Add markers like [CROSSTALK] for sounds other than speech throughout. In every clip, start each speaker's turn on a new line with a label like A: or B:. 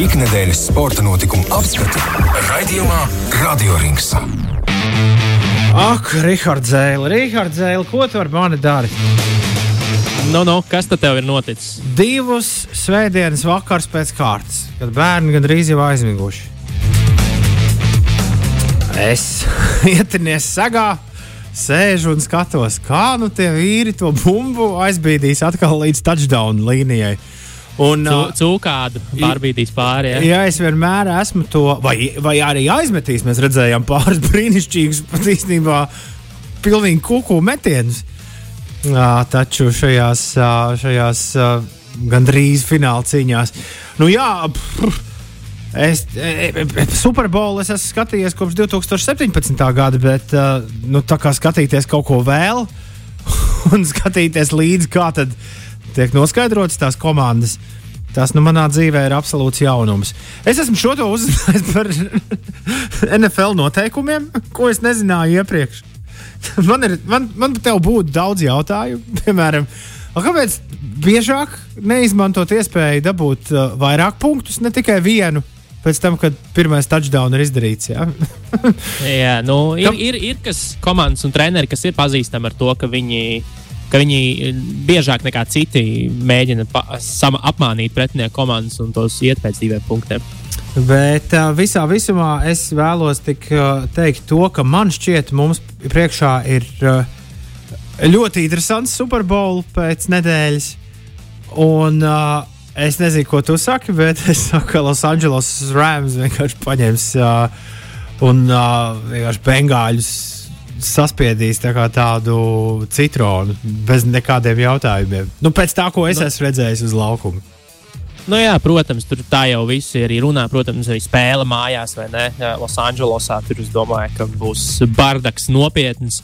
A: Ikdienas sporta notikumu apskati raidījumā Radio Rings.
B: Ak, Rihards Zēle, Rihards Zēle, ko tu ar mani dari?
C: Nu, nu, kas tad tev ir noticis?
B: Divus svētdienas vakars pēc kārtas, kad bērni gandrīz jau aizmiguši. Es [LAUGHS] ietinies sagā, sēžu un skatos, kā nu tie vīri to bumbu aizbīdīs atkal līdz touchdown līnijai. Un,
C: Cūkādu pārbīdīs pāri. Ja?
B: Ja es vienmēr esmu to, vai, vai arī aizmetīs, mēs redzējām pāris [LAUGHS] brīnišķīgus, pat īstenībā pilnīgi kuku metienus. Jā, taču šajās, šajās gandrīz fināla cīņās. Nu, jā, pff, es e, e, Superbolu es esmu skatījies kopš 2017. gada, bet nu, tā kā skatīties kaut ko vēl [LAUGHS] un skatīties līdzi, kā tad tiek noskaidrotas tās komandas. Tas nu, manā dzīvē ir absolūts jaunums. Es esmu šo to uzzinājis par [LAUGHS] NFL noteikumiem, ko es nezināju iepriekš. [LAUGHS] Man, ir, man, man te būtu daudz jautājumu. [LAUGHS] Piemēram, kāpēc biežāk neizmantot iespēju dabūt uh, vairāk punktus, ne tikai vienu, pēc tam, kad pirmais touchdown ir izdarīts? Ja?
C: Jā, nu, ir, ir, ir kas komandas un treneri, kas ir pazīstami ar to, ka viņi, ka viņi biežāk nekā citi mēģina apmānīt pretinieku komandas un tos iet pēc diviem punktiem.
B: Bet uh, visā visumā es vēlos tik, uh, teikt to, ka man šķiet, mums priekšā ir uh, ļoti interesants Superbowl pēc nedēļas. Un uh, es nezinu, ko tu saki, bet [LAUGHS] es saku, ka Los Angeles Rams vienkārši paņems uh, un uh, vienkārši bengāļus saspiedīs tā tādu citronu bez nekādiem jautājumiem. Nu, pēc tā, ko es esmu redzējis uz laukuma.
C: Nu, jā, protams, tur tā jau viss ir arī runā. Protams, arī spēle mājās, vai ne? Losandželosā tur es domāju, ka būs bardaks nopietns.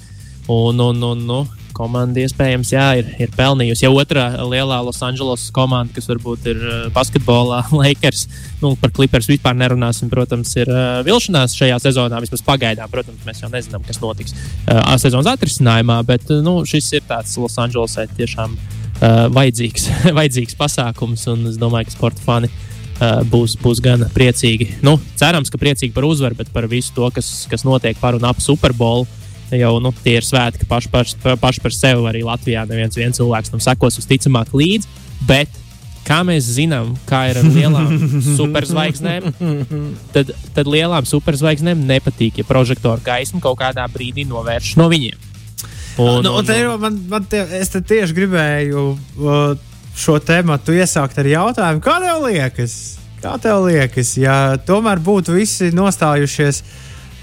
C: Un, un, un nu, komanda iespējams jā, ir, ir pelnījusi. Ja otrā lielā Losandželosas komanda, kas varbūt ir uh, basketbolā, [LAUGHS] Lakers, nu, par Clippers vispār nerunāsim, protams, ir uh, vilšanās šajā sezonā. Vismaz pagaidām, protams, mēs jau nezinām, kas notiks uh, sezonas atrisinājumā, bet uh, nu, šis ir tāds Losandželosai tiešām uh, vajadzīgs, [LAUGHS] vajadzīgs pasākums, un es domāju, ka sporta fani uh, būs, būs gan priecīgi. Nu, cerams, ka priecīgi par uzvaru, bet par visu to, kas, kas notiek par un ap Superbolu. Jau nu, tie ir svētki paši, paši, paši par sevi. Arī Latvijā neviens viens cilvēks tam sekos visticamāk līdzi. Bet, kā mēs zinām, kā ir ar lielām [LAUGHS] superzvaigznēm, tad, tad lielām superzvaigznēm nepatīk, ja prožektora gaisma kaut kādā brīdī novērš no viņiem.
B: Un, nu, un te, ir- man, man te, es tieši gribēju uh, šo tēmu iesākt ar jautājumu, kā tev liekas? Kā tev liekas, ja tomēr būtu visi nostājušies,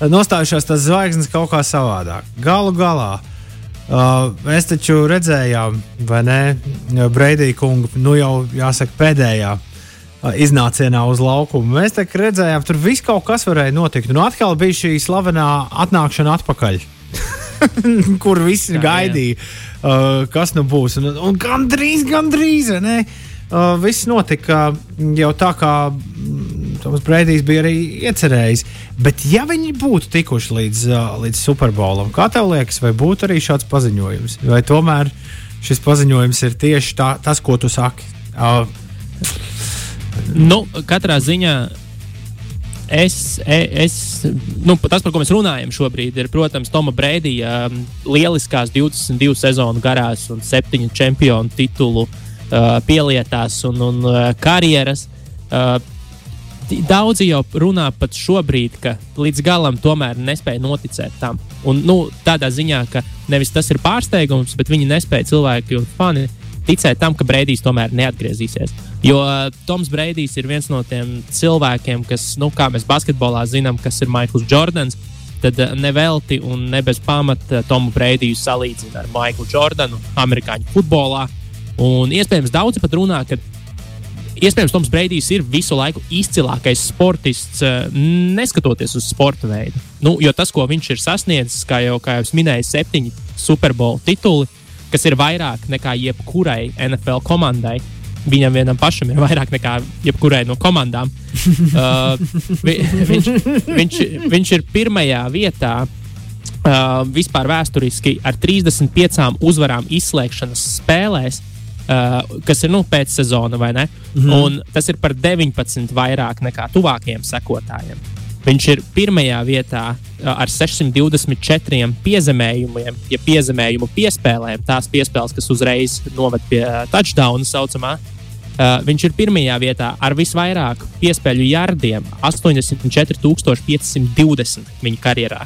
B: nostājušās tas zvaigznes kaut kā savādāk? Galu galā. Uh, mēs taču redzējām, vai ne, Breidija kungu, nu jau jāsaka, pēdējā uh, iznācienā uz laukumu. Mēs tā redzējām, tur viss kaut kas varēja notikt. Un atkal bija šī slavenā atnākšana atpakaļ. [LAUGHS] kur visi
C: Jā,
B: gaidīja, uh, kas nu būs. Un, un gandrīz, gandrīz, ne? Uh, viss notika jau tā, kā Toms Brīsīs bija arī iecerējis. Bet, ja viņi būtu tikuši līdz, līdz Superbolam, kā tev liekas, vai būtu arī šāds paziņojums? Vai tomēr šis paziņojums ir tieši tā, tas, ko tu saki? Uh,
C: Nu, katrā ziņā es, e- es, nu, tas, par ko mēs runājam šobrīd, ir, protams, Toma Brīdija um, lieliskās 22 sezonu garās un 7 čempionu titulu uh, pielietās un, un uh, karjeras. Uh, Daudzi jau runā pat šobrīd, ka līdz galam tomēr nespēja noticēt tam. Un, nu, tādā ziņā, ka nevis tas ir pārsteigums, bet viņi nespēja cilvēki fani ticēt tam, ka Breidijs tomēr neatgriezīsies. Jo uh, Toms Breidijs ir viens no tiem cilvēkiem, kas, nu, kā mēs basketbolā zinām, kas ir Maikls Jordans. Tad uh, nevelti un ne bez pamata Tomu Breidiju salīdzina ar Maiklu Jordanu amerikāņu futbolā. Un iespējams daudzi pat runā, ka iespējams Toms Breidijs ir visu laiku izcilākais sportists, eh, neskatoties uz sporta veidu. Nu, jo tas, ko viņš ir sasniedzis, kā jau, kā jau minēju, septiņi Superbowl tituli, kas ir vairāk nekā jebkurai NFL komandai. Viņam vienam pašam ir vairāk nekā jebkurai no komandām. uh, [LAUGHS] vi, viņš, viņš, viņš ir pirmajā vietā uh, vispār vēsturiski ar 35 uzvarām izslēgšanas spēlēs uh, kas ir nu, pēcsezona, vai ne? Mm -hmm. Un tas ir par 19 vairāk nekā tuvākajiem sekotājiem. Viņš ir pirmajā vietā uh, ar 624 piezemējumiem, ja piezemējumu piespēlēm, tās piespēles, kas uzreiz noved pie uh, touchdowna saucamā. Uh, viņš ir pirmajā vietā ar visvairāk piespēļu jardiem - 84,520 viņa karjerā.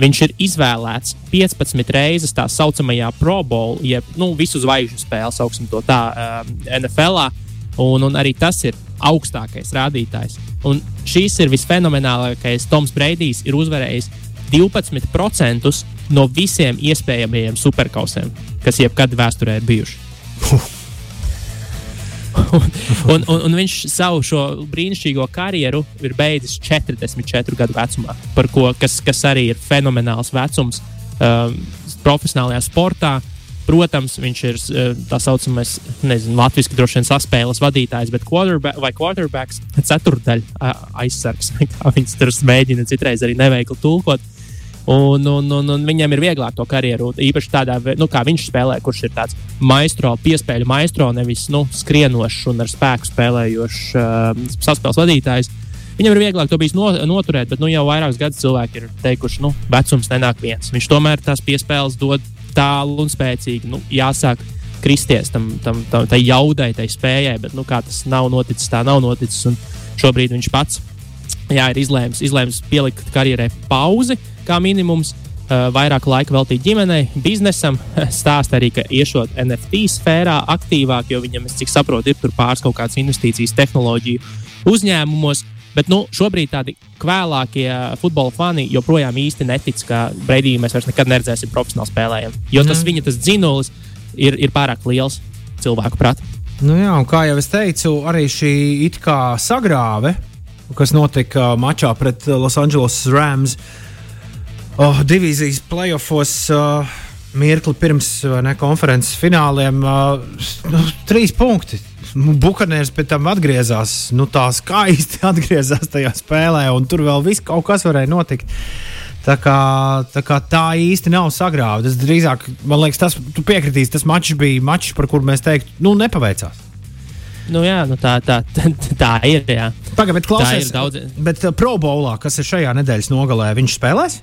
C: Viņš ir izvēlēts 15 reizes tā saucamajā Pro Bowl, jeb nu, visu zvaigžņu spēli, sauksim to tā, uh, NFL. Un, un arī tas ir augstākais rādītājs. Un šīs ir visfenomenālākais. Toms Breidijs ir uzvarējis 12% no visiem iespējamajiem superkausiem, kas jebkad vēsturē ir bijuši. Un, un, un, viņš savu šo brīnišķīgo karjeru ir beidzis 44 gadu vecumā, ko, kas, kas arī ir fenomenāls vecums um, profesionālajā sportā. Protams, viņš ir uh, tā saucamais, nezinu, latviešu droši vien saspēles vadītājs, bet quarterback vai quarterbacks ceturdaļa aizsargs. [LAUGHS] Kā viņš tur mēģina citreiz arī neveikli tulkot. Un, un, un, un viņam ir vieglāk to karjeru. Īpaši tādā nu, kā viņš spēlē, kurš ir tāds maistro, piespēļu maistro, nevis nu, skrienošs un ar spēku spēlējošs uh, saspēles vadītājs. Viņam ir vieglāk to bijis no, noturēt, bet nu, jau vairākus gadus cilvēki ir teikuši, ka nu, vecums nenāk viens. Viņš tomēr tās piespēles dod tālu un spēcīgi. Nu, jāsāk kristies tam, tam, tam tai jaudai, tai spējai, bet nu, kā tas nav noticis, tā nav noticis. Un šobrīd viņš pats jā, ir izlēmis, izlēmis pielikt karjerai pauzi kā minimums. Vairāk laika veltīt ģimenei, biznesam. [LAUGHS] Stāsta arī, ka iešot NFT sfērā aktīvāk, jo viņam, cik saprotu, ir pāris kaut kādas investīcijas tehnoloģiju uzņēmumos. Bet nu, šobrīd tādi kvēlākie futbola fani joprojām īsti netic, ka Breidiju mēs vairs nekad neredzēsim profesionāli spēlējam. Jo tas mm. viņa tas dzinulis ir, ir pārāk liels cilvēku prātā.
B: Nu jā, kā jau es teicu, arī šī it kā sagrāve, kas notika mačā pret Los Angeles Rams, oh, divīzijas playoffs. Uh, Mirkli pirms ne, konferences fināliem, uh, nu, trīs punkti. Bukanērs pēc tam atgriezās, nu tā skaisti [LAUGHS] atgriezās tajā spēlē, un tur vēl viss kaut kas varēja notikt. Tā kā, tā kā tā īsti nav sagrāvta. Tas drīzāk, man liekas, tas piekritīs. Tas mačs bija mačs, par kuru mēs teiktu, nu, nepaveicās.
C: Nu, jā, nu tā, tā, [LAUGHS] tā, ir.
B: Pagaidiet, bet klausies, daudz... bet uh, Pro Bowlā, kas ir šajā nedēļas nogalē, viņš spēlēs?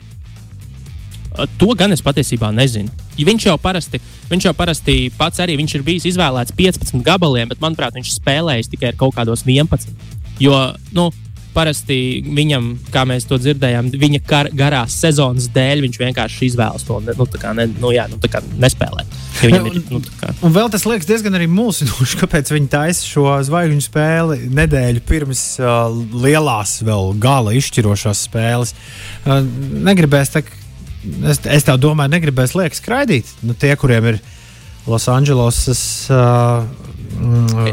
C: To gan es patiesībā nezinu. Viņš, jau parasti, viņš jau parasti pats arī ir bijis izvēlēts 15 gabaliem, bet manuprāt, viņš spēlējis tikai ar kaut kādos 11. Jo, nu, parasti viņam, kā mēs to dzirdējām, viņa kar, garās sezonas dēļ viņš vienkārši izvēlas to nu, ne, nu, jā, nu, nespēlēt. Ir, nu.
B: Un vēl tas liekas diezgan arī mulsinoši, [LAUGHS] kāpēc viņi taisa šo zvaigžņu spēli nedēļu pirms uh, lielās, vēl gala izšķirošās spēles. Uh, negribēs tā es, es tā domāju, negribēs liekas skraidīt. Nu, tie, kuriem ir Losandželosas. Uh,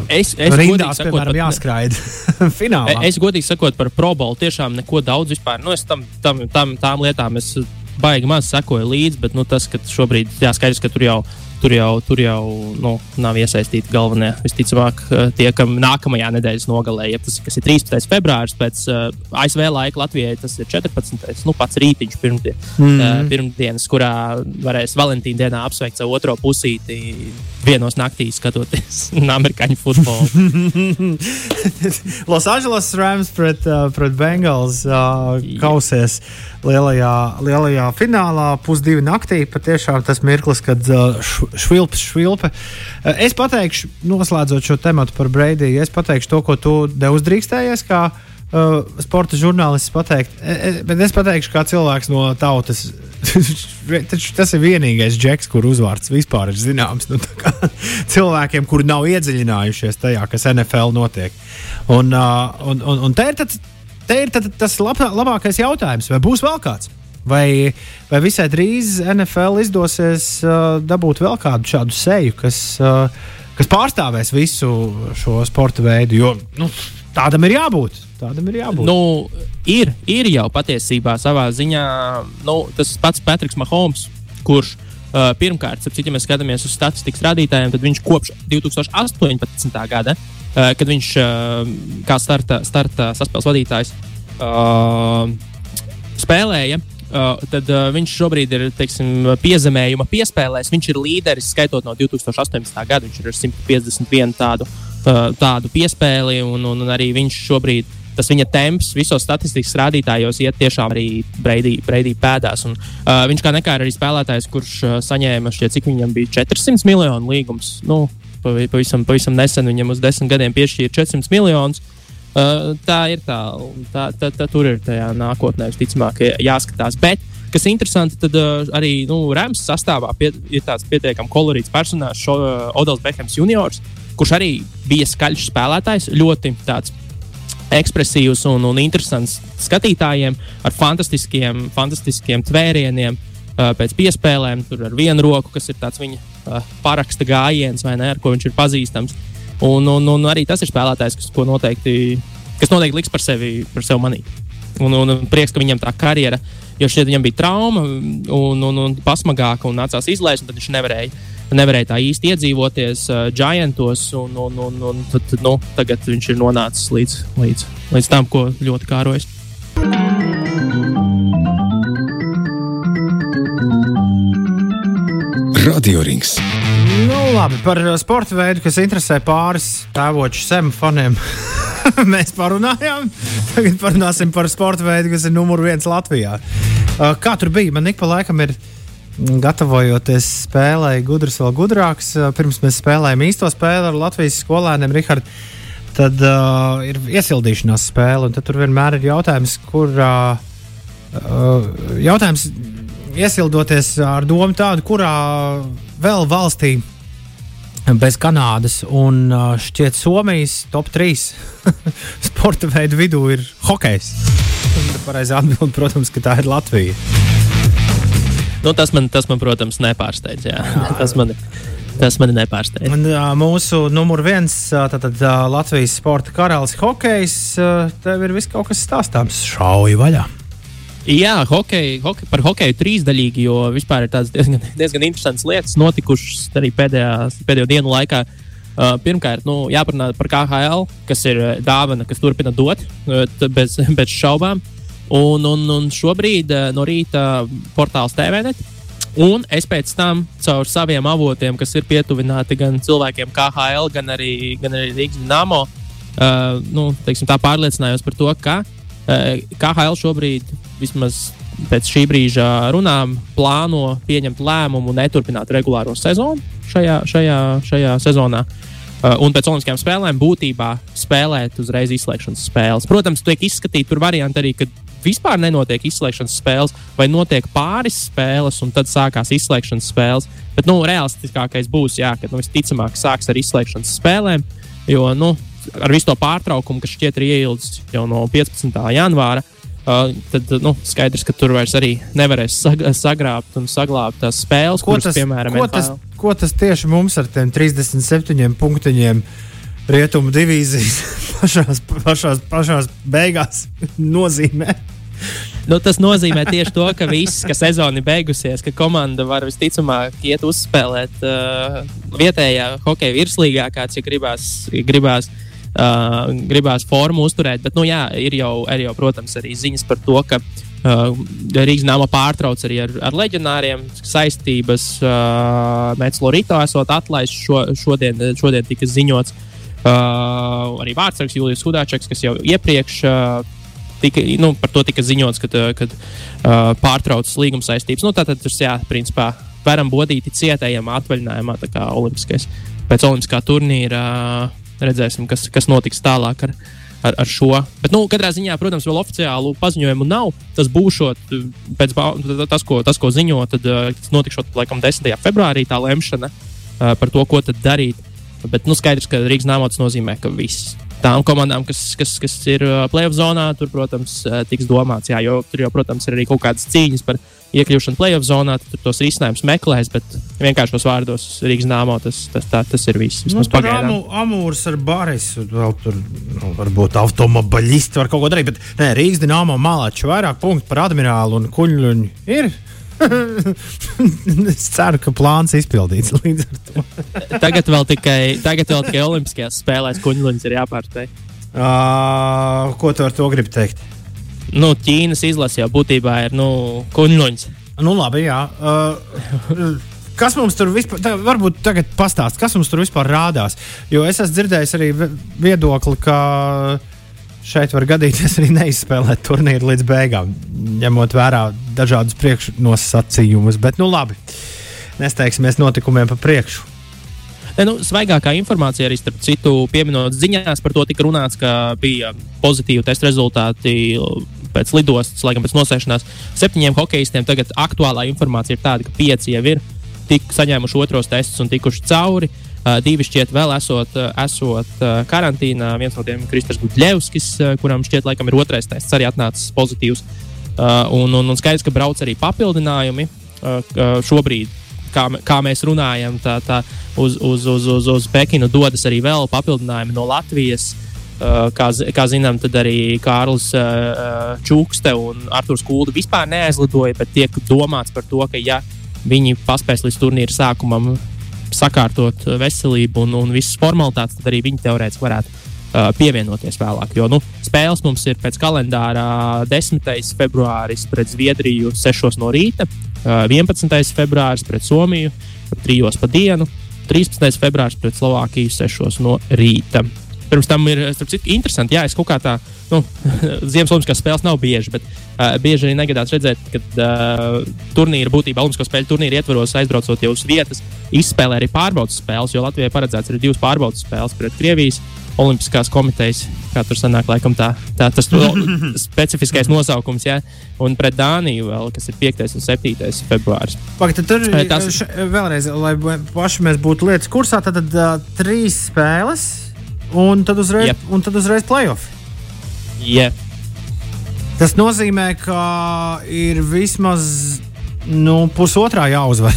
C: es es
B: rindās, piemēram, sakot, jāskraida [LAUGHS] finālā.
C: Es godīgi sakot par probolu, tiešām neko daudz vispār. Nu, es tam, tam, tam, tām lietām es baigi maz sekoju līdzi, bet nu, tas, ka šobrīd jāskaidrs, ka tur jau ir tur jau, tur jau nu, nav iesaistīti galvenie. Visticamāk, eh, tie, kam nākamajā nedēļas nogalē, ja tas ir 13. februāris, pēc uh, eh, ASV laika Latvijai tas ir 14. Nu, pats rītiņš pirmdien, mm -hmm. uh, pirmdienas, kurā varēs Valentīna dienā apsveikt savu otro pusīti vienos naktīs, skatoties [LAUGHS] amerikāņu futbolu. [LAUGHS]
B: Los Angeles Rams pret, uh, pret Bengals uh, kausies lielajā, lielajā finālā, pusdivi naktī. Patiešām tas mirklis, kad uh, švilps, švilpe. Eh, es pateikšu, noslēdzot šo tematu par Breidiju, es pateikšu to, ko tu neuzdrīkstējies. Kā, Uh, sporta žurnālists pateikt, e, e, bet es pateikšu, kā cilvēks no tautas. [LAUGHS] tas ir vienīgais džeks, kur uzvārds vispār ir zināms. Nu, cilvēkiem, kuri nav iedziļinājušies tajā, kas NFL notiek. Un, uh, un, un, un te ir, tad, te ir tad, tas lab, labākais jautājums, vai būs vēl kāds? Vai, vai visai drīz NFL izdosies uh, dabūt vēl kādu šādu seju, kas, uh, kas pārstāvēs visu šo sporta veidu? Jo nu, tādam ir jābūt. Tādam ir jābūt.
C: Nu, ir, ir jau patiesībā savā ziņā nu, tas pats Patriks Mahomes, kurš uh, pirmkārt, ja mēs skatāmies uz statistikas rādītājiem, tad viņš kopš 2018. gada, uh, kad viņš uh, kā starta, starta saspēles vadītājs uh, spēlēja tad uh, viņš šobrīd ir teiksim, piezemējuma piespēlēs. Viņš ir līderis skaitot no 2018. gada. Viņš ir ar 151 tādu, uh, tādu piespēli, un, un, arī viņš šobrīd ir tas viņa temps visos statistikas rādītājos iet tiešām arī Breidī pēdās. Un, uh, viņš kā nekā arī spēlētājs, kurš uh, saņēma šķiet, cik viņam bija 400 miljonu līgums. Nu, pavisam, pavisam nesen viņam uz desmit gadiem piešķīra 400 miljonus. Uh, tā ir tā, tā, tā, tā tur ir tajā nākotnē, visticamāk, jāskatās. Bet, kas interesanti, tad uh, arī nu, Rāmas sastāvā pie, ir tāds pietiekami kolorīts personāžs, uh, Odels Bekhams juniors, kurš arī bija skaļš spēlētājs, ļoti tāds ekspresīvs un, un interesants skatītājiem ar fantastiskiem, fantastiskiem tvērieniem. Uh, pēc piespēlēm, tur ar vienu roku, kas ir tāds viņa uh, paraksta gājiens, vai ne, ar ko viņš ir pazīstams. Un, un, un arī tas ir spēlētājs, kas, noteikti, kas noteikti liks par sevi, par sevi manīt. Un, un prieks, ka viņam tā karjera, jo šeit viņam bija trauma un, un, un pasmagāka un nācās izlaist, un tad viņš nevarēja nevarēja tā īsti iedzīvoties uh, Giantos, un, un, un, un tad, nu, tagad viņš ir nonācis līdz, līdz, līdz tam, ko ļoti kārojas.
A: Radio rings.
B: Nu, labi, par sporta veidu, kas interesē pāris tēvoču semifaniem. [LAUGHS] Mēs parunājām. Tagad parunāsim par sporta veidu, kas ir numur viens Latvijā. Uh, kā tur bija? Man ik pa laikam ir gatavojoties spēlei, gudrs vēl gudrāks. Pirms mēs spēlējām īsto spēli ar Latvijas skolēniem, Rihards. Tad uh, ir iesildīšanās spēle, un tur vienmēr ir jautājums, kur uh, jautājums iesildoties ar domu tādu, kurā vēl valstī bez Kanādas un šķiet Somijas top 3 [LAUGHS] sporta veidu vidū ir hokejs. Pareizā atbilde, protams, ka tā ir Latvija.
C: Nu, tas, man, tas man, protams, nepārsteidz. Jā. Jā. Tas man, tas man nepārsteidz.
B: Un, mūsu numur viens, tātad Latvijas sporta karalis, hokejs. Tev ir viss kaut kas stāstāms. Šauji vaļā!
C: Jā, hokej, hokej, par hokeju trīsdaļīgi, jo vispār ir tādas diezgan, [LAUGHS] diezgan interesantas lietas notikušas arī pēdējā, pēdējo dienu laikā. Uh, pirmkārt, nu, jāparunā par KHL, kas ir dāvana, kas turpina dot uh, bez, [LAUGHS] bez šaubām. Un, un, un šobrīd eh, no rīta portāls TVNet. Un es pēc tam caur saviem avotiem, kas ir pietuvināti gan cilvēkiem, KHL, gan arī, gan arī Rīgas Dāmo, uh, nu, teiksim, tā pārliecinājos par to, ka uh, KHL šobrīd, vismaz pēc šī brīža runām, plāno pieņemt lēmumu neturpināt regulāro sezonu šajā, šajā, šajā sezonā. Uh, un pēc Olimpiskajām spēlēm būtībā spēlēt uzreiz izslēgšanas spēles. Protams, tiek izskatīti tur varianti arī, kad vispār nenotiek izslēgšanas spēles, vai notiek pāris spēles, un tad sākās izslēgšanas spēles. Bet nu, realistiskākais būs, jā, ka nu, visticamāk sāks ar izslēgšanas spēlēm, jo nu, ar visu to pārtraukumu, kas šķiet ir ieilgs jau no 15. janvāra. Uh, tad nu, skaidrs, ka tur vairs arī nevarēs sag sagrābt un saglabāt tās spēles, ko kuras, tas, piemēram,
B: ko tas, ko tas tieši mums ar tiem 37 punktiņiem rietumu divīzijas [LAUGHS] pašās, pašās, pašās beigās nozīmē?
C: Nu, tas nozīmē tieši to, ka viss, ka sezona ir beigusies, ka komanda var visticamāk iet uzspēlēt uh, vietējā hokeja virslīgā, kāds ja gribās. gribās Uh, gribās formu uzturēt, bet, nu, jā, ir jau, ir jau, protams, arī ziņas par to, ka uh, Rīgas nama pārtrauc arī ar, ar leģionāriem saistības. Uh, Mēģinājums Lorito esot atlaists šo, šodien, šodien tika ziņots. Uh, arī Vārtsargs Julius Hudāčeks, kas jau iepriekš uh, tika, nu, par to tika ziņots, kad, eh, kad uh, pārtraucas līguma saistības. Nu, tātad tas, jā, principā, varam bodīt cietējiem atvaļinājumā, tā kā olimpiskais. Pēc olimpiskā turnīra uh, redzēsim, kas, kas notiks tālāk ar, ar, ar šo. Bet, nu, katrā ziņā, protams, vēl oficiālu paziņojumu nav. Tas būs pēc tas, ko, tas, ko ziņo, tad tas notikšot laikam 10. februārī tā lemšana uh, par to, ko tad darīt. Bet nu, skaidrs, ka Rīgas nāmots nozīmē, ka viss tām komandām, kas, kas, kas ir uh, playoff zonā, tur, protams, uh, tiks domāts. Jā, jo tur jau, protams, ir arī kaut kādas cīņas par iekļūšanu playoff zonā, tad tos risinājumus meklēs. Bet vienkāršos vārdos Rīgas nāmā tas, tas, tā, tas ir viss.
B: Nu, tur amu, amūrs ar Bārisu, vēl tur nu, varbūt automobiļisti var kaut ko darīt. Bet nē, Rīgas dīnāmā malāču vairāk punktu par admirālu un kuģuļu ir. [LAUGHS] es ceru, ka plāns izpildīts līdz ar to. [LAUGHS]
C: tagad vēl tikai, tagad vēl tikai Olimpiskajās spēlēs kuģis ir jāpārspēj.
B: Uh, ko tu ar to gribi teikt?
C: nu, Ķīnas izlase jau būtībā ir nu, kuņģis.
B: Nu, labi, jā. Uh, Kas mums tur vispār, tā, varbūt tagad pastāst, kas mums tur vispār rādās? Jo es esmu dzirdējis arī viedokli, ka šeit var gadīties arī neizspēlēt turnīru līdz beigām, ņemot vērā dažādus priekšnosacījumus. Bet, nu labi, nesteigsimies notikumiem pa priekšu.
C: Ne, nu, svaigākā informācija arī, starp citu, pieminot ziņās par to, tika runāts, ka bija pozitīvi testa rezultāti pēc lidostas, laikam pēc nosēšanās septiņiem hokeistiem. Tagad aktuālā informācija ir tāda, ka pieci jau ir tik saņēmuši otros testus un tikuši cauri. Uh, divi šķiet, vēl esot, esot karantīnā. Viens no tiem ir Kristers Gudļevskis, kuram šķiet, laikam, ir otrais tests arī atnācis pozitīvs. Un, un, un skaidrs, ka brauc arī papildinājumi. Šobrīd, kā, kā mēs runājam, tā, tā uz, uz, uz, uz, uz Pekinu dodas arī vēl papildinājumi no Latvijas. Kā, kā zinām, tad arī Kārlis Čukste un Arthurs Kulda vispār neaizlidoja, bet tiek domāts par to, ka ja viņi paspēs līdz turnīra sākumam sakārtot veselību un, un visas formalitātes, tad arī viņi teorētiski varētu uh, pievienoties vēlāk. Jo nu, spēles mums ir pēc kalendārā 10. februāris pret Zviedriju 6 no rīta, uh, 11. februāris pret Somiju 3 pa dienu, 13. februāris pret Slovākiju 6 no rīta. Pirms tam ir citu, interesanti, jā, es kaut kā tā, nu, [LAUGHS] Ziemassvētku spēles nav bieži, bet uh, bieži arī negadās redzēt, ka uh, turnīra būtībā Olimpisko spēļu turnīra ietvaros aizbraucot jau uz vietas, izspēlē arī pārbaudas spēles, jo Latvijai paredzēts ir divas pārbaudas spēles pret Krievijas. Olimpiskās komitejas, kā tur sanāk, laikam tā, tā tas [LAUGHS] specifiskais nosaukums, jā, un pret Dāniju vēl, kas ir 5. un 7. februāris.
B: Pagaid, tur ir tas... Vēlreiz, lai paši mēs būtu lietas kursā, tad, tad uh, trīs spēles un tad uzreiz, yep. un tad uzreiz playoff.
C: Yeah.
B: Tas nozīmē, ka ir vismaz nu, pusotrā jāuzvar.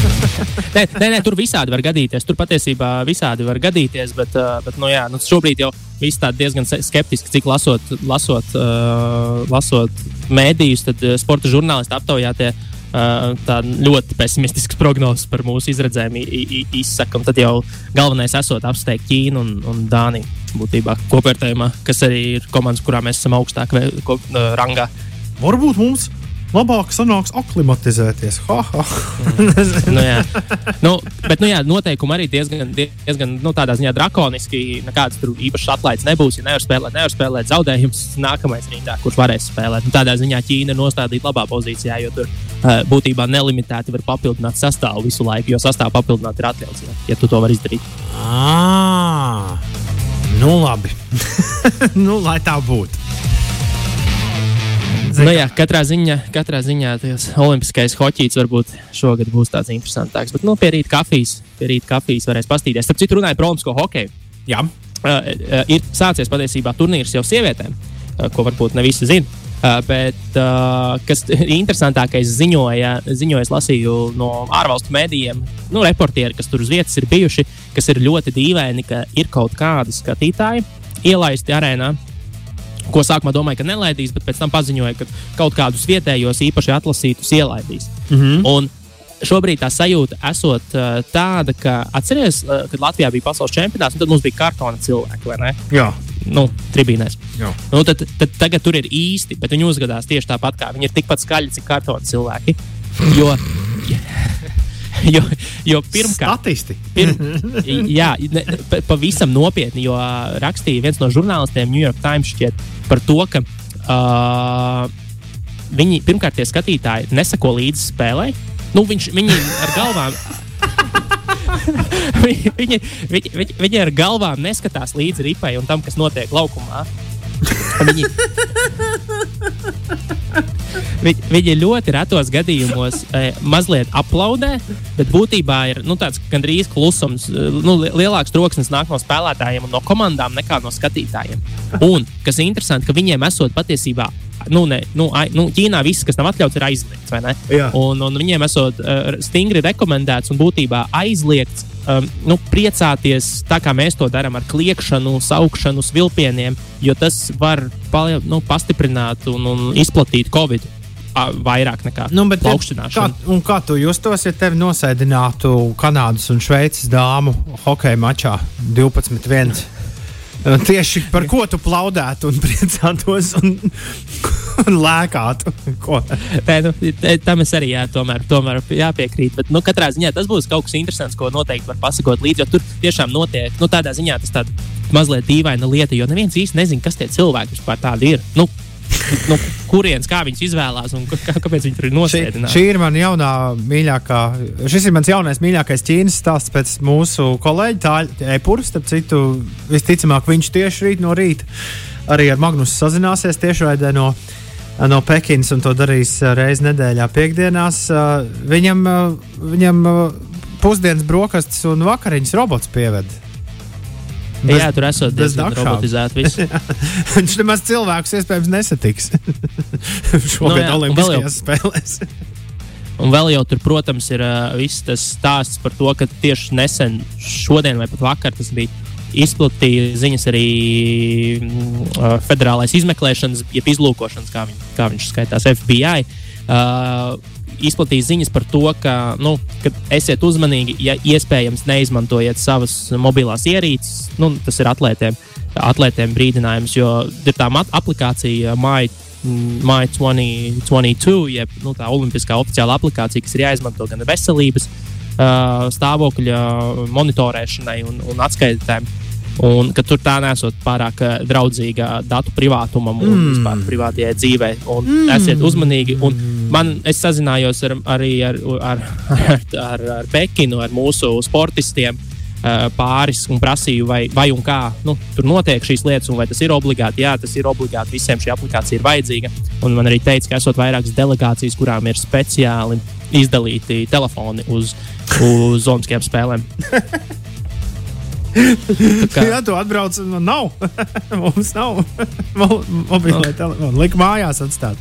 B: [LAUGHS]
C: nē, nē, nē, tur visādi var gadīties. Tur patiesībā visādi var gadīties, bet, uh, bet nu, jā, nu, šobrīd jau viss tāds diezgan skeptiski, cik lasot, lasot, uh, lasot mēdījus, tad uh, sporta žurnālisti aptaujā tie tā ļoti pesimistisks prognozes par mūsu izredzēm izsaka. Tad jau galvenais esot apsteigt Ķīnu un, un Dāniju būtībā kopvērtējumā, kas arī ir komandas, kurām mēs esam augstāk rangā.
B: Varbūt mums labāk sanāks aklimatizēties. Ha, ha.
C: nu, jā. nu, bet, nu, jā, noteikumi arī diezgan, diezgan nu, tādā ziņā drakoniski. Nekāds tur īpašs atlaides nebūs. Ja nevar spēlēt, nevar spēlēt zaudējums nākamais rindā, kurš varēs spēlēt. Nu, tādā ziņā Ķīna ir nostādīta labā pozīcijā, jo tur uh, būtībā nelimitēti var papildināt sastāvu visu laiku, jo sastāvu papildināt ir atļauts, ja, ja tu to vari izdarīt.
B: À, nu labi. [LAUGHS] nu, lai tā būtu.
C: Nu, jā, katrā ziņā, katrā ziņā tas olimpiskais hoķis varbūt šogad būs tāds interesantāks. Bet nu, pie rīta kafijas, pie rīta kafijas varēs pastīties. Starp citu, runāja par olimpisko hokeju.
B: Jā.
C: Uh, uh, ir sācies patiesībā turnīrs jau sievietēm, uh, ko varbūt ne visi zina. Uh, bet uh, kas ir interesantākais, ziņoja, ziņoja, es lasīju no ārvalstu mēdījiem, nu, reportieri, kas tur uz vietas ir bijuši, kas ir ļoti dīvaini, ka ir kaut kādi skatītāji ielaisti arēnā, ko sākumā domāju, ka nelaidīs, bet pēc tam paziņoja, ka kaut kādus vietējos īpaši atlasītus ielaidīs. Mm -hmm. Un šobrīd tā sajūta esot uh, tāda, ka atcerieties, uh, kad Latvijā bija pasaules čempionāts, tad mums bija kartona cilvēki, vai ne?
B: Jā.
C: Nu, tribīnēs. Nu, tad, tad tagad tur ir īsti, bet viņi uzvedās tieši tāpat, kā viņi ir tikpat skaļi, cik kartona cilvēki. Jo, [LAUGHS] jo, jo pirmkārt,
B: statisti.
C: Pirm, [LAUGHS] jā, ne, pavisam nopietni, jo rakstīja viens no žurnālistiem New York Times šķiet, par to, ka uh, viņi pirmkārt tie skatītāji nesako līdzi spēlē. Nu, viņš, viņi ar galvām. [LAUGHS] viņi, viņi, viņi, viņi ar galvām neskatās līdzi ripai un tam, kas notiek laukumā. Viņi, viņi, viņi ļoti retos gadījumos [LAUGHS] e, mazliet aplaudē, bet būtībā ir nu, tāds gandrīz klusums. E, nu, lielāks troksnis nāk no spēlētājiem un no komandām nekā no skatītājiem. Un kas ir interesanti, ka viņiem esot patiesībā nu, ne, nu, ai, nu, Ķīnā viss, kas nav atļauts, ir aizliegts. Un, un viņiem esot uh, stingri rekomendēts un būtībā aizliegts um, nu, priecāties tā, kā mēs to darām ar kliekšanu, saukšanu, vilpieniem, jo tas var palie, nu, pastiprināt un, un izplatīt Covid. Vairāk nekā
B: nu, plaukšanāšana. Kā, kā tu justos, ja tevi nosēdinātu Kanādas un Šveices dāmu hokeja mačā 12-1? Tieši par ko tu plaudētu un priecātos un, un lēkātu.
C: Nē, nu, tam es arī jā, tomēr, tomēr jāpiekrīt. Bet, nu, katrā ziņā tas būs kaut kas interesants, ko noteikti var pasakot līdzi. Jo tur tiešām notiek, nu, tādā ziņā tas tāds mazliet dīvaina lieta, jo neviens īsti nezina, kas tie cilvēki vispār tādi ir. Nu, nu, kurienes, kā viņus izvēlās un kā, kāpēc viņi tur ir
B: Šī,
C: nosēdināti.
B: šī ir mana jaunā mīļākā. Šis ir mans jaunais mīļākais Ķīnas stāsts pēc mūsu kolēģa Tāļa Epura. Starp citu, visticamāk, viņš tieši rīt no rīta arī ar Magnusu sazināsies tiešraidē no, no Pekinas un to darīs uh, reizi nedēļā, piekdienās. Uh, Viņam, uh, viņam pusdienas brokastis un vakariņas robots pieved. Bez-
C: jā, tur esot diezgan robotizēti. viss. [LAUGHS]
B: Viņš nemaz cilvēkus iespējams nesatiks [LAUGHS] šogad
C: Nu
B: no,
C: jau-
B: Olimpiskajās spēlēs. [LAUGHS]
C: Un vēl jau tur, protams, ir uh, viss tas stāsts par to, ka tieši nesen, šodien vai pat vakar, tas bija izplatīja ziņas arī uh, Federālais izmeklēšanas, jeb izlūkošanas, kā, viņ, kā viņš skaitās, FBI. Uh, Izplatīja ziņas par to, ka, nu, ka esiet uzmanīgi, ja iespējams neizmantojiet savas mobilās ierīces. Nu, tas ir atlētiem, atlētiem brīdinājums, jo ir tā aplikācija MAI Māja 2022, jeb nu, tā olimpiskā oficiāla aplikācija, kas ir jāizmanto gan veselības uh, stāvokļa monitorēšanai un, un atskaitēm. Un ka tur tā nesot pārāk uh, draudzīga datu privātumam un mm. vispār privātajai dzīvei. Un mm. Esiet uzmanīgi. Un man, es sazinājos ar, arī ar, ar, ar, ar, ar Pekinu, ar mūsu sportistiem uh, pāris un prasīju, vai, vai un kā nu, tur notiek šīs lietas, un vai tas ir obligāti. Jā, tas ir obligāti. Visiem šī aplikācija ir vajadzīga. Un man arī teica, ka esot vairākas delegācijas, kurām ir speciāli izdalīti telefoni uz, uz Olimpiskajām spēlēm. [LAUGHS] kā-
B: Jā, tu atbrauc, man nav. [LAUGHS] Mums nav [LAUGHS] mobilā telefona. Lika mājās atstāt.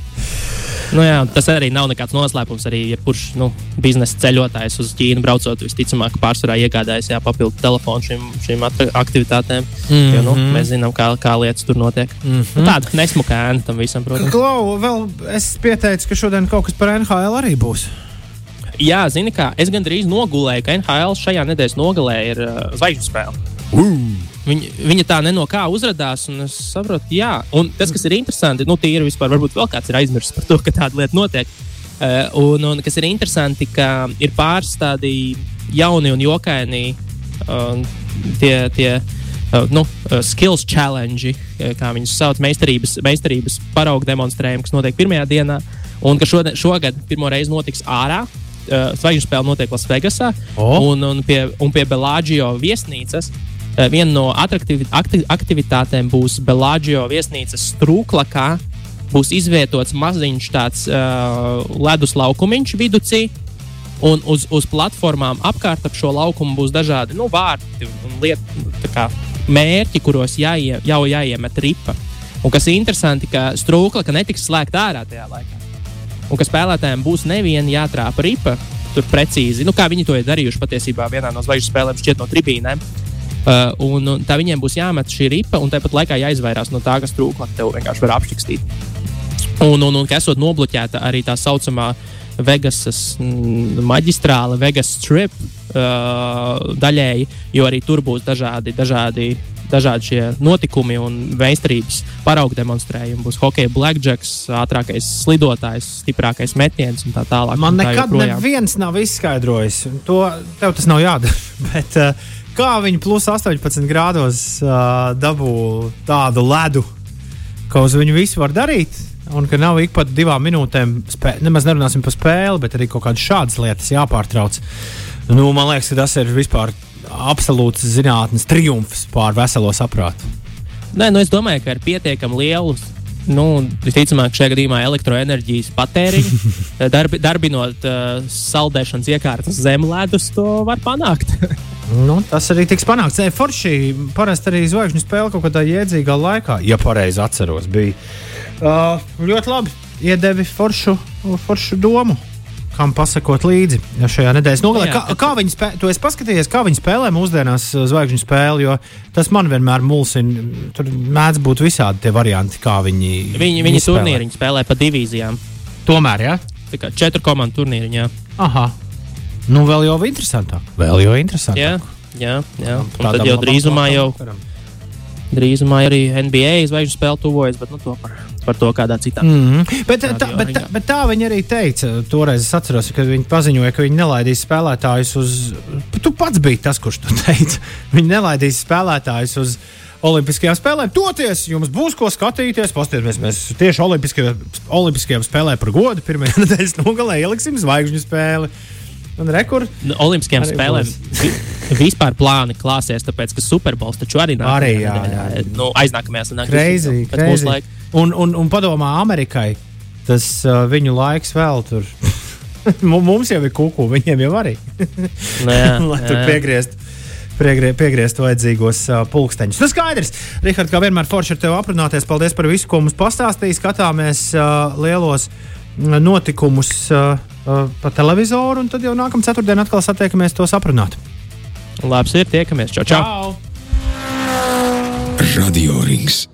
C: Nu, jā, tas arī nav nekāds noslēpums. Arī jebkurš nu, biznesa ceļotājs uz Ķīnu braucot, visticamāk, pārsvarā iegādājas jā, papildu telefonu šīm, šīm aktivitātēm. Mm -hmm. jo, nu, mēs zinām, kā, kā lietas tur notiek. Mm -hmm. nu, tāda nesmuka ēna tam visam, protams.
B: Klau, vēl es pieteicu, ka šodien kaut kas par NHL arī būs.
C: Jā, zini, kā es gandrīz nogulēju, ka NHL šajā nedēļas nogalē ir uh, zvaigžņu spēle. Viņa, viņa tā neno kā uzrādījās, un es saprotu, jā, un tas, kas ir interesanti, nu, tīri vispār, varbūt vēl kāds ir aizmirsis par to, ka tāda lieta notiek. Uh, un, un kas ir interesanti, ka ir pāris tādi jauni un jokaini uh, tie, tie uh, nu, skills challenge, kā viņus sauc, meistarības, meistarības paraugu demonstrējumi, kas notiek pirmajā dienā, un ka šodien, šogad pirmo reizi notiks ārā. Zvaigžņu spēle notiek Lasvegasā,
B: O.
C: un, un pie, un pie Belāģio viesnīcas. uh, Viena no atraktivi, akti, aktivitātēm būs Belāģio viesnīcas strūklakā. Būs izvietots maziņš tāds uh, ledus laukumiņš viducī, un uz, uz platformām apkārt ap šo laukumu būs dažādi nu, vārti un lietu, tā kā mērķi, kuros jāie, jau jāiemet ripa. Un kas ir interesanti, ka strūkla ka netiks slēgta ārā tajā laikā. Un ka spēlētājiem būs neviena jātrāpa ripa. Tur precīzi, nu, kā viņi to ir darījuši patiesībā vienā no zvaigžņu spēlēm, šķiet no tribīnēm. Uh, un, un tā viņiem būs jāmet šī ripa, un tāpat laikā jāizvairās no tā, kas trūkla, tev vienkārši var apšķikstīt. Un, un, un ka esot nobloķēta arī tā saucamā Vegasas mm, maģistrāle, Vegas strip uh, daļēji, jo arī tur būs dažādi, dažādi, dažādi šie notikumi un veistarības paraugu demonstrējumi. Būs hokeja blackjacks, ātrākais slidotājs, stiprākais metiens un tā tālāk.
B: Man
C: tā
B: nekad
C: joprojām.
B: neviens nav izskaidrojis. To tev tas nav jādara. [LAUGHS] Bet, uh, kā viņi plus 18 grādos uh, dabū tādu ledu, ka uz viņu visu var darīt? Un ka nav ik pat divām minūtēm, spē, nemaz nerunāsim par spēli, bet arī kaut kādas šādas lietas jāpārtrauc. Nu, man liekas, ka tas ir vispār absolūts zinātnes triumfs pār veselo saprātu.
C: Nē, nu es domāju, ka ar pietiekami lielu, nu, visticamāk, šajā gadījumā elektroenerģijas patēriņu, [LAUGHS] darbi, darbinot uh, saldēšanas iekārtas zem ledus, to var panākt.
B: Nu, tas arī tiks panākts. Nē, Forši parasti arī zvaigžņu spēle kaut kādā iedzīgā laikā, ja pareizi atceros. Bija uh, ļoti labi. Iedevi foršu, foršu domu, kam pasakot līdzi ja šajā nedēļas nogalē.
C: Jā,
B: Kā, kā viņi spēlē, tu esi paskatījies, kā viņi spēlē mūsdienās zvaigžņu spēli, jo tas man vienmēr mulsina. Tur mēdz būt visādi tie varianti, kā viņi.
C: Viņi, viņi
B: spēlē.
C: turnīriņu spēlē pa divīzijām.
B: Tomēr, jā.
C: Tā kā četru komandu turnīriņā.
B: Aha. Nu, vēl jau interesantāk. Vēl jau interesantāk.
C: jā, jā. jā. Un tad jau drīzumā jau, drīzumā arī NBA zvaigžņu spēle tuvojas, bet nu, to par, par to kādā citā.
B: Mm -hmm. bet, tā, bet,
C: ringā.
B: bet tā viņi arī teica. Toreiz es atceros, kad viņi paziņoja, ka viņi nelaidīs spēlētājus uz. Tu pats biji tas, kurš to teica. [LAUGHS] Viņi nelaidīs spēlētājus uz. Olimpiskajām spēlēm. Toties jums būs ko skatīties. Paskatieties, mēs tieši Olimpiskajām, Olimpiskajām spēlēm par godu pirmajā [LAUGHS] nedēļas nogalē ieliksim zvaigžņu spēli. Un rekur,
C: Nu, Olimpiskajām spēlēm vi- vispār plāni klāsies, tāpēc ka Superbols taču arī nāk.
B: Arī, jā, jā.
C: Nu, aiznākamajā sanāksmē.
B: Crazy, crazy. Un, un, un padomā Amerikai, tas uh, viņu laiks vēl tur. [LAUGHS] Mu- Mums jau ir kuku, viņiem jau arī. [LAUGHS]
C: Nu, [LAUGHS] jā,
B: Lai tur
C: jā.
B: piegriezt. Piegrie, piegriezt vajadzīgos uh, pulksteņus. Tas skaidrs. Rihards, kā vienmēr, forši ar tevi aprunāties. Paldies par visu, ko mums pastāstīji. Skatāmies uh, lielos mm, notikumus uh, uh, pa televizoru, un tad jau nākamā ceturtdienā atkal satiekamies tos aprunāt.
C: Labs ir, tiekamies. Čau, čau!
A: Radio Rings.